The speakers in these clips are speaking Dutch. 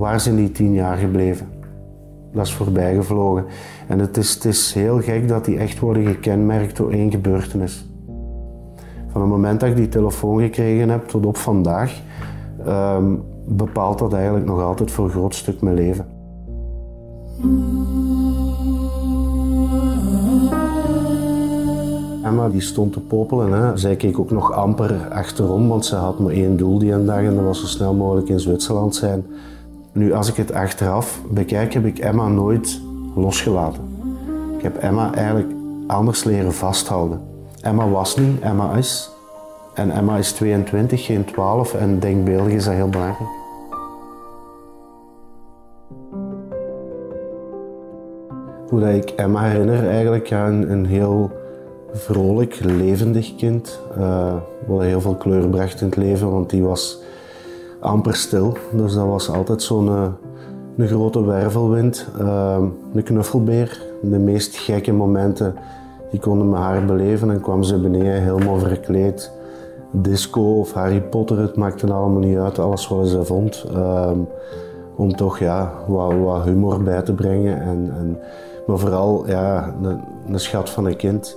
waar zijn die tien jaar gebleven? Dat is voorbijgevlogen. En het is, het is heel gek dat die echt worden gekenmerkt door één gebeurtenis. Van het moment dat ik die telefoon gekregen heb tot op vandaag, ehm, bepaalt dat eigenlijk nog altijd voor een groot stuk mijn leven. Emma die stond te popelen. Hè. Zij keek ook nog amper achterom, want ze had maar één doel die een dag en dat was zo snel mogelijk in Zwitserland zijn. Nu, als ik het achteraf bekijk, heb ik Emma nooit losgelaten. Ik heb Emma eigenlijk anders leren vasthouden. Emma was niet, Emma is. En Emma is 22, geen 12 en denkbeeldig is dat heel belangrijk. Hoe dat ik Emma herinner, eigenlijk een, een heel vrolijk, levendig kind. Uh, wat heel veel kleur bracht in het leven, want die was amper stil. Dus dat was altijd zo'n uh, een grote wervelwind. Uh, een knuffelbeer. De meest gekke momenten die konden met haar beleven. En kwam ze beneden helemaal verkleed. Disco of Harry Potter, het maakte allemaal niet uit. Alles wat ze vond. Ehm, om toch ja, wat, humor bij te brengen. En, en maar vooral ja, een, een schat van een kind.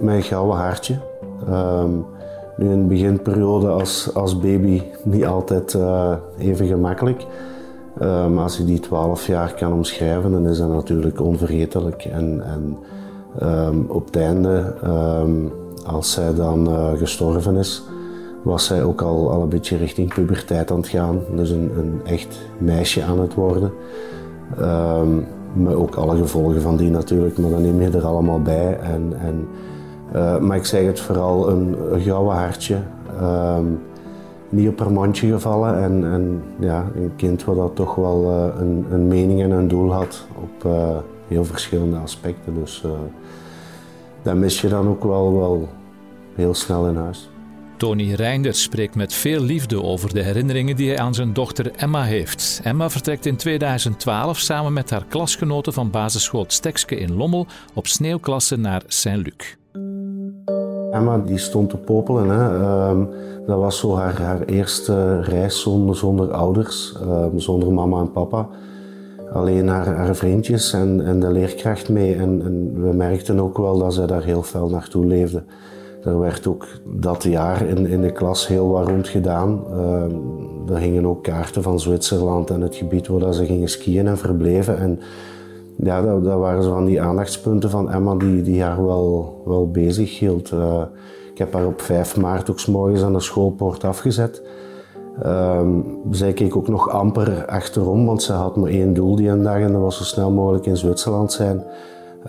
Met een gouden haartje. Nu in de beginperiode als, als baby niet altijd uh, even gemakkelijk. Uh, maar als je die 12 jaar kan omschrijven, dan is dat natuurlijk onvergetelijk. En, en um, op het einde, als zij dan uh, gestorven is, was zij ook al, al een beetje richting puberteit aan het gaan. Dus een, een echt meisje aan het worden. Met ook alle gevolgen van die natuurlijk, maar dan neem je er allemaal bij. En, en, uh, maar ik zeg het vooral een, een hartje. Um, niet op haar mondje gevallen en, en ja, een kind wat dat toch wel uh, een, een, mening en een doel had op uh, heel verschillende aspecten. Dus dat mis je dan ook wel, wel heel snel in huis. Tony Reinders spreekt met veel liefde over de herinneringen die hij aan zijn dochter Emma heeft. Emma vertrekt in 2012 samen met haar klasgenoten van basisschool Stekske in Lommel op sneeuwklasse naar Saint-Luc. Emma die stond te popelen. Hè. Ehm, dat was zo haar, haar eerste reis zonder, ouders, ehm, zonder mama en papa. Alleen haar, haar vriendjes en, en de leerkracht mee. En, en we merkten ook wel dat zij daar heel fel naartoe leefde. Er werd ook dat jaar in, in de klas heel wat rond gedaan. Uh, er hingen ook kaarten van Zwitserland en het gebied waar ze gingen skiën en verbleven. En ja, dat, waren zo van die aandachtspunten van Emma die, die haar wel, wel bezig hield. Uh, ik heb haar op 5 maart ook morgens aan de schoolpoort afgezet. Uh, zij keek ook nog amper achterom, want ze had maar één doel die dag en dat was zo snel mogelijk in Zwitserland zijn.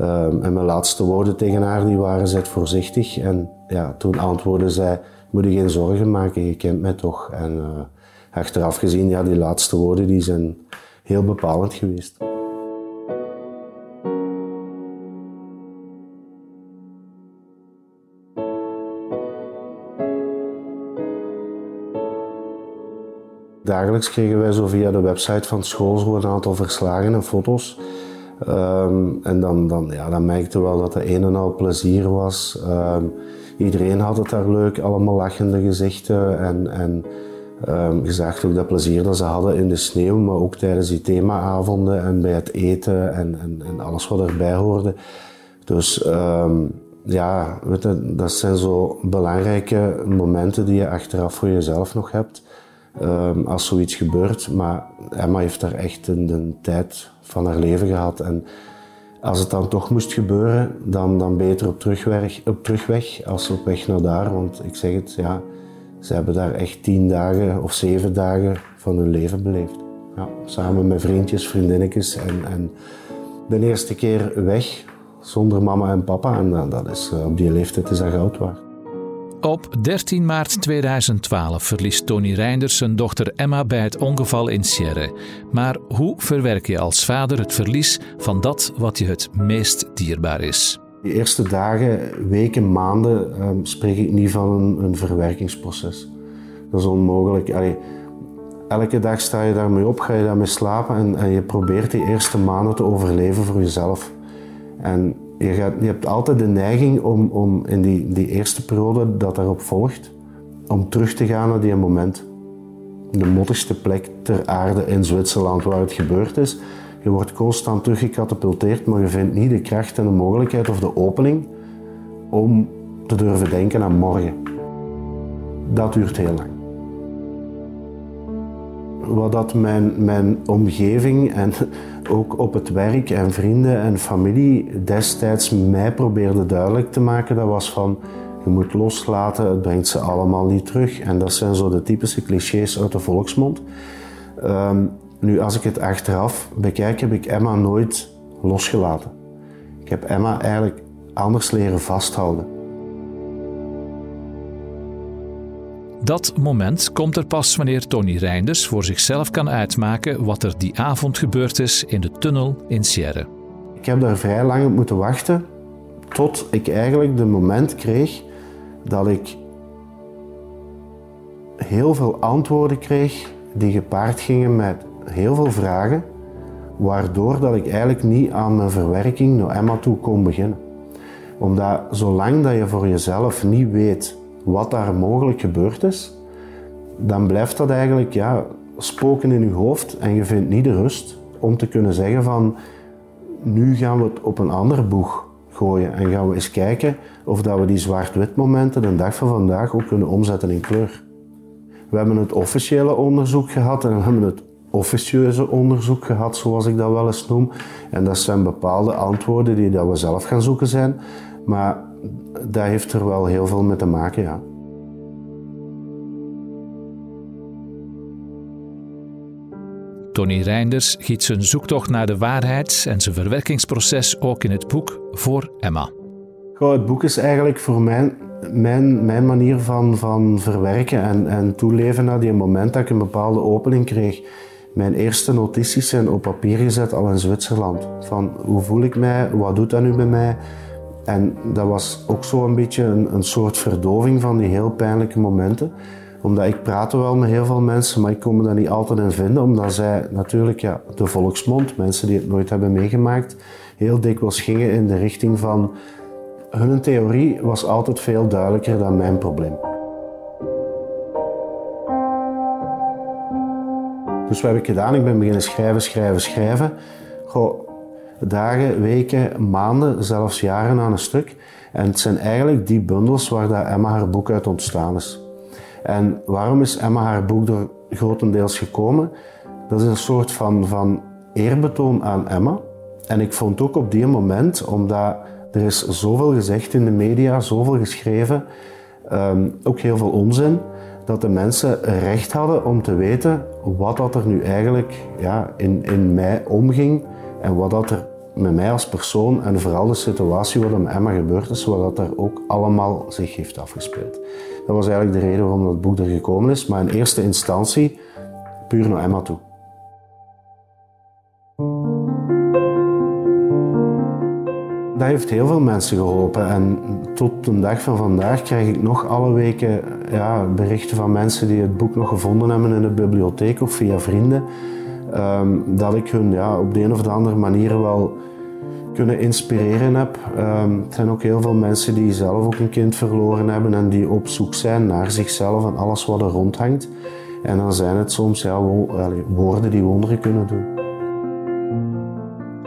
Um, en mijn laatste woorden tegen haar die waren, zet voorzichtig. En ja, toen antwoordde zij, moet je geen zorgen maken, je kent mij toch. En uh, achteraf gezien, ja, die laatste woorden die zijn heel bepalend geweest. Dagelijks kregen wij zo via de website van school zo een aantal verslagen en foto's. Um, en dan, dan, ja, dan merkte wel dat er een en al plezier was. Um, iedereen had het daar leuk, allemaal lachende gezichten. En, en um, je zag ook dat plezier dat ze hadden in de sneeuw, maar ook tijdens die themaavonden en bij het eten en, en, en alles wat erbij hoorde. Dus ja, weet je, dat zijn zo belangrijke momenten die je achteraf voor jezelf nog hebt. Um, als zoiets gebeurt. Maar Emma heeft daar echt een, een, tijd van haar leven gehad. En als het dan toch moest gebeuren, dan, dan beter op terugweg, op terugweg als op weg naar daar. Want ik zeg het, ja, ze hebben daar echt tien dagen of zeven dagen van hun leven beleefd. Ja, samen met vriendjes, vriendinnetjes. En, en de eerste keer weg, zonder mama en papa. En dat is, eh, op die leeftijd is dat goud waard. Op 13 maart 2012 verliest Tony Reinders zijn dochter Emma bij het ongeval in Sierre. Maar hoe verwerk je als vader het verlies van dat wat je het meest dierbaar is? De eerste dagen, weken, maanden um, spreek ik niet van een, verwerkingsproces. Dat is onmogelijk. Elke dag sta je daarmee op, ga je daarmee slapen en, en je probeert die eerste maanden te overleven voor jezelf. En je, hebt altijd de neiging om, om in die, die eerste periode dat daarop volgt, om terug te gaan naar die moment. de mottigste plek ter aarde in Zwitserland waar het gebeurd is. Je wordt constant teruggecatapulteerd, maar je vindt niet de kracht en de mogelijkheid of de opening om te durven denken aan morgen. Dat duurt heel lang. Wat dat mijn, mijn omgeving en ook op het werk en vrienden en familie destijds mij probeerde duidelijk te maken, dat was van je moet loslaten, het brengt ze allemaal niet terug. En dat zijn zo de typische clichés uit de volksmond. Um, nu, als ik het achteraf bekijk, heb ik Emma nooit losgelaten. Ik heb Emma eigenlijk anders leren vasthouden. Dat moment komt er pas wanneer Tony Reinders voor zichzelf kan uitmaken wat er die avond gebeurd is in de tunnel in Sierre. Ik heb daar vrij lang op moeten wachten tot ik eigenlijk de moment kreeg dat ik heel veel antwoorden kreeg die gepaard gingen met heel veel vragen, waardoor dat ik eigenlijk niet aan mijn verwerking naar Emma toe kon beginnen. Omdat zolang dat je voor jezelf niet weet wat daar mogelijk gebeurd is, dan blijft dat eigenlijk ja, spoken in je hoofd en je vindt niet de rust om te kunnen zeggen van nu gaan we het op een ander boeg gooien en gaan we eens kijken of dat we die zwart-wit momenten de dag van vandaag ook kunnen omzetten in kleur. We hebben het officiële onderzoek gehad en we hebben het officieuze onderzoek gehad, zoals ik dat wel eens noem. En dat zijn bepaalde antwoorden die dat we zelf gaan zoeken zijn. Maar dat heeft er wel heel veel mee te maken, ja. Tony Reinders giet zijn zoektocht naar de waarheid en zijn verwerkingsproces ook in het boek voor Emma. Goh, het boek is eigenlijk voor mij mijn, mijn manier van, van verwerken en, en toeleven naar die moment dat ik een bepaalde opening kreeg. Mijn eerste notities zijn op papier gezet al in Zwitserland. Van hoe voel ik mij, wat doet dat nu bij mij? En dat was ook zo een beetje een, een soort verdoving van die heel pijnlijke momenten. Omdat ik praatte wel met heel veel mensen, maar ik kon me daar niet altijd in vinden. Omdat zij natuurlijk, ja, de volksmond, mensen die het nooit hebben meegemaakt, heel dikwijls gingen in de richting van... Hun theorie was altijd veel duidelijker dan mijn probleem. Dus wat heb ik gedaan? Ik ben beginnen schrijven, schrijven, schrijven. Goh, dagen, weken, maanden, zelfs jaren aan een stuk. En het zijn eigenlijk die bundels waar dat Emma haar boek uit ontstaan is. En waarom is Emma haar boek er grotendeels gekomen? Dat is een soort van, van eerbetoon aan Emma. En ik vond ook op die moment, omdat er is zoveel gezegd in de media, zoveel geschreven, um, ook heel veel onzin, dat de mensen recht hadden om te weten wat dat er nu eigenlijk ja, in, in mij omging en wat dat er met mij als persoon en vooral de situatie wat met Emma gebeurd is, wat dat er ook allemaal zich heeft afgespeeld. Dat was eigenlijk de reden waarom dat boek er gekomen is, maar in eerste instantie puur naar Emma toe. Dat heeft heel veel mensen geholpen en tot de dag van vandaag krijg ik nog alle weken ja, berichten van mensen die het boek nog gevonden hebben in de bibliotheek of via vrienden. Um, dat ik hun ja, op de een of de andere manier wel kunnen inspireren heb. Um, het zijn ook heel veel mensen die zelf ook een kind verloren hebben en die op zoek zijn naar zichzelf en alles wat er rondhangt. En dan zijn het soms ja, woorden die wonderen kunnen doen.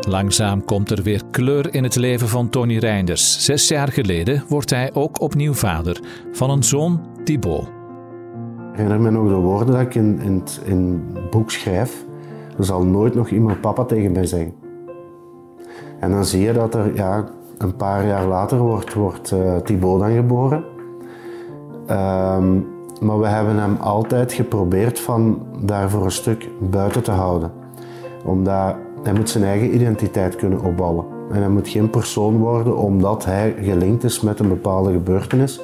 Langzaam komt er weer kleur in het leven van Tony Reinders. Zes jaar geleden wordt hij ook opnieuw vader van een zoon, Thibaut. Ik herinner me nog de woorden dat ik in, in, in het boek schrijf. Er zal nooit nog iemand papa tegen mij zeggen. En dan zie je dat er ja, een paar jaar later wordt, wordt uh, Thibaut dan geboren. Um, maar we hebben hem altijd geprobeerd van daar voor een stuk buiten te houden. Omdat hij moet zijn eigen identiteit kunnen opbouwen. En hij moet geen persoon worden omdat hij gelinkt is met een bepaalde gebeurtenis.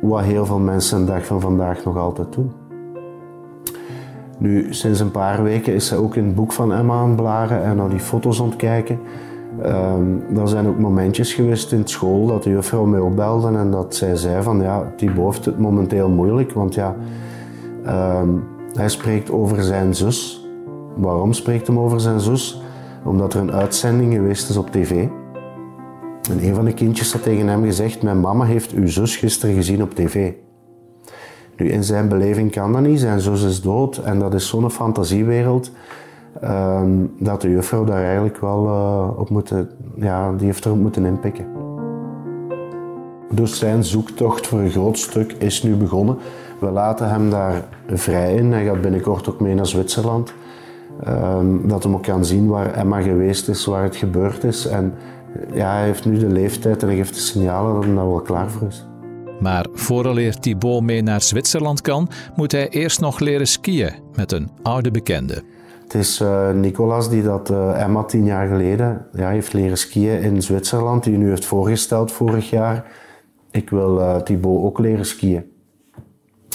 Wat heel veel mensen de dag van vandaag nog altijd doen. Nu, sinds een paar weken is hij ook in het boek van Emma aan het blaren en naar die foto's het kijken. Er zijn ook momentjes geweest in school dat de juffrouw mij opbelde en dat zij zei van ja, die heeft het momenteel moeilijk, want ja, um, hij spreekt over zijn zus. Waarom spreekt hij over zijn zus? Omdat er een uitzending geweest is op tv. En een van de kindjes had tegen hem gezegd, mijn mama heeft uw zus gisteren gezien op tv. Nu, in zijn beleving kan dat niet. Zijn zus is dood en dat is zo'n fantasiewereld ehm, dat de juffrouw daar eigenlijk wel uh, op moeten, ja, die heeft erop moeten inpikken. Dus zijn zoektocht voor een groot stuk is nu begonnen. We laten hem daar vrij in. Hij gaat binnenkort ook mee naar Zwitserland. Um, dat hem ook kan zien waar Emma geweest is, waar het gebeurd is. En ja, hij heeft nu de leeftijd en hij geeft de signalen dat hij daar wel klaar voor is. Maar vooraleer Thibaut mee naar Zwitserland kan, moet hij eerst nog leren skiën met een oude bekende. Het is uh, Nicolas die dat uh, Emma tien jaar geleden ja, heeft leren skiën in Zwitserland, die nu heeft voorgesteld vorig jaar. Ik wil uh, Thibaut ook leren skiën.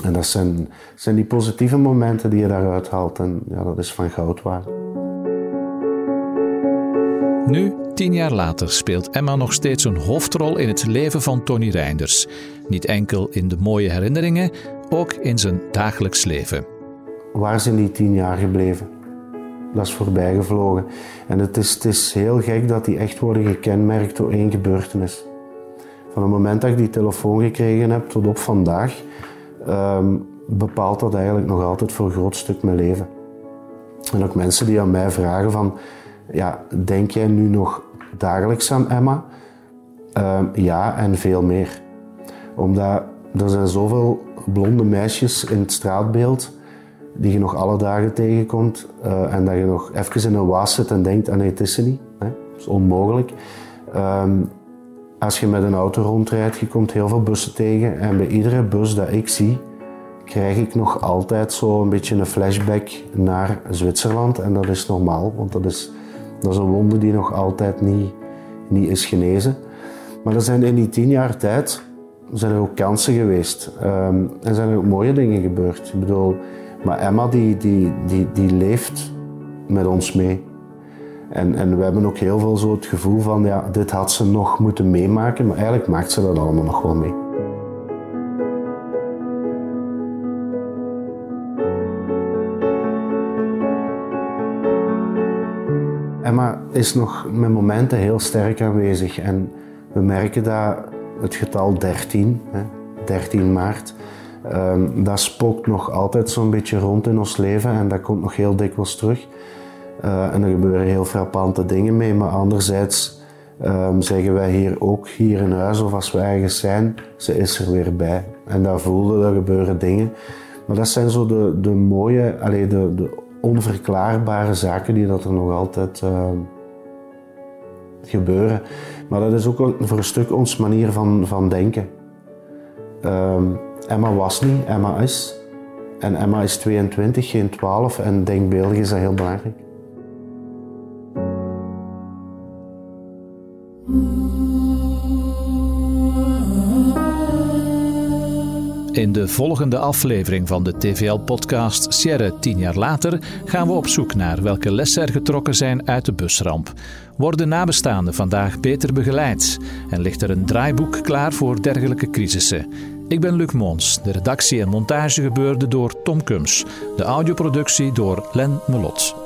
En dat zijn, zijn die positieve momenten die je daaruit haalt. En ja, dat is van goud waard. Nu, tien jaar later, speelt Emma nog steeds een hoofdrol in het leven van Tony Reinders. Niet enkel in de mooie herinneringen, ook in zijn dagelijks leven. Waar zijn die tien jaar gebleven? Dat is voorbijgevlogen. En het is, het is heel gek dat die echt worden gekenmerkt door één gebeurtenis. Van het moment dat ik die telefoon gekregen heb tot op vandaag, um, bepaalt dat eigenlijk nog altijd voor een groot stuk mijn leven. En ook mensen die aan mij vragen van, ja, denk jij nu nog dagelijks aan Emma? Um, ja, en veel meer. Omdat er zijn zoveel blonde meisjes in het straatbeeld die je nog alle dagen tegenkomt uh, en dat je nog even in een waas zit en denkt, ah nee, het is ze niet. Hè? Dat is onmogelijk. Um, als je met een auto rondrijdt, je komt heel veel bussen tegen en bij iedere bus dat ik zie, krijg ik nog altijd zo een beetje een flashback naar Zwitserland. En dat is normaal, want dat is, dat is een wonde die nog altijd niet, niet is genezen. Maar er zijn in die tien jaar tijd zijn er ook kansen geweest. En zijn er ook mooie dingen gebeurd. Ik bedoel, maar Emma die, die, die, die leeft met ons mee. En, en we hebben ook heel veel zo het gevoel van, ja, dit had ze nog moeten meemaken, maar eigenlijk maakt ze dat allemaal nog wel mee. Is nog met momenten heel sterk aanwezig en we merken dat het getal 13, hè, 13 maart, um, dat spookt nog altijd zo'n beetje rond in ons leven en dat komt nog heel dikwijls terug. Uh, en er gebeuren heel frappante dingen mee, maar anderzijds um, zeggen wij hier ook hier in huis of als we ergens zijn, ze is er weer bij. En daar voelde, er gebeuren dingen. Maar dat zijn zo de, de mooie, allee, de, de onverklaarbare zaken die dat er nog altijd uh, gebeuren. Maar dat is ook voor een stuk ons manier van, van denken. Um, Emma was niet, Emma is. En Emma is 22, geen 12 en denkbeeldig is dat heel belangrijk. In de volgende aflevering van de TVL-podcast Sierre 10 jaar later gaan we op zoek naar welke lessen er getrokken zijn uit de busramp. Worden nabestaanden vandaag beter begeleid? En ligt er een draaiboek klaar voor dergelijke crisissen? Ik ben Luc Mons. De redactie en montage gebeurde door Tom Kums. De audioproductie door Len Melot.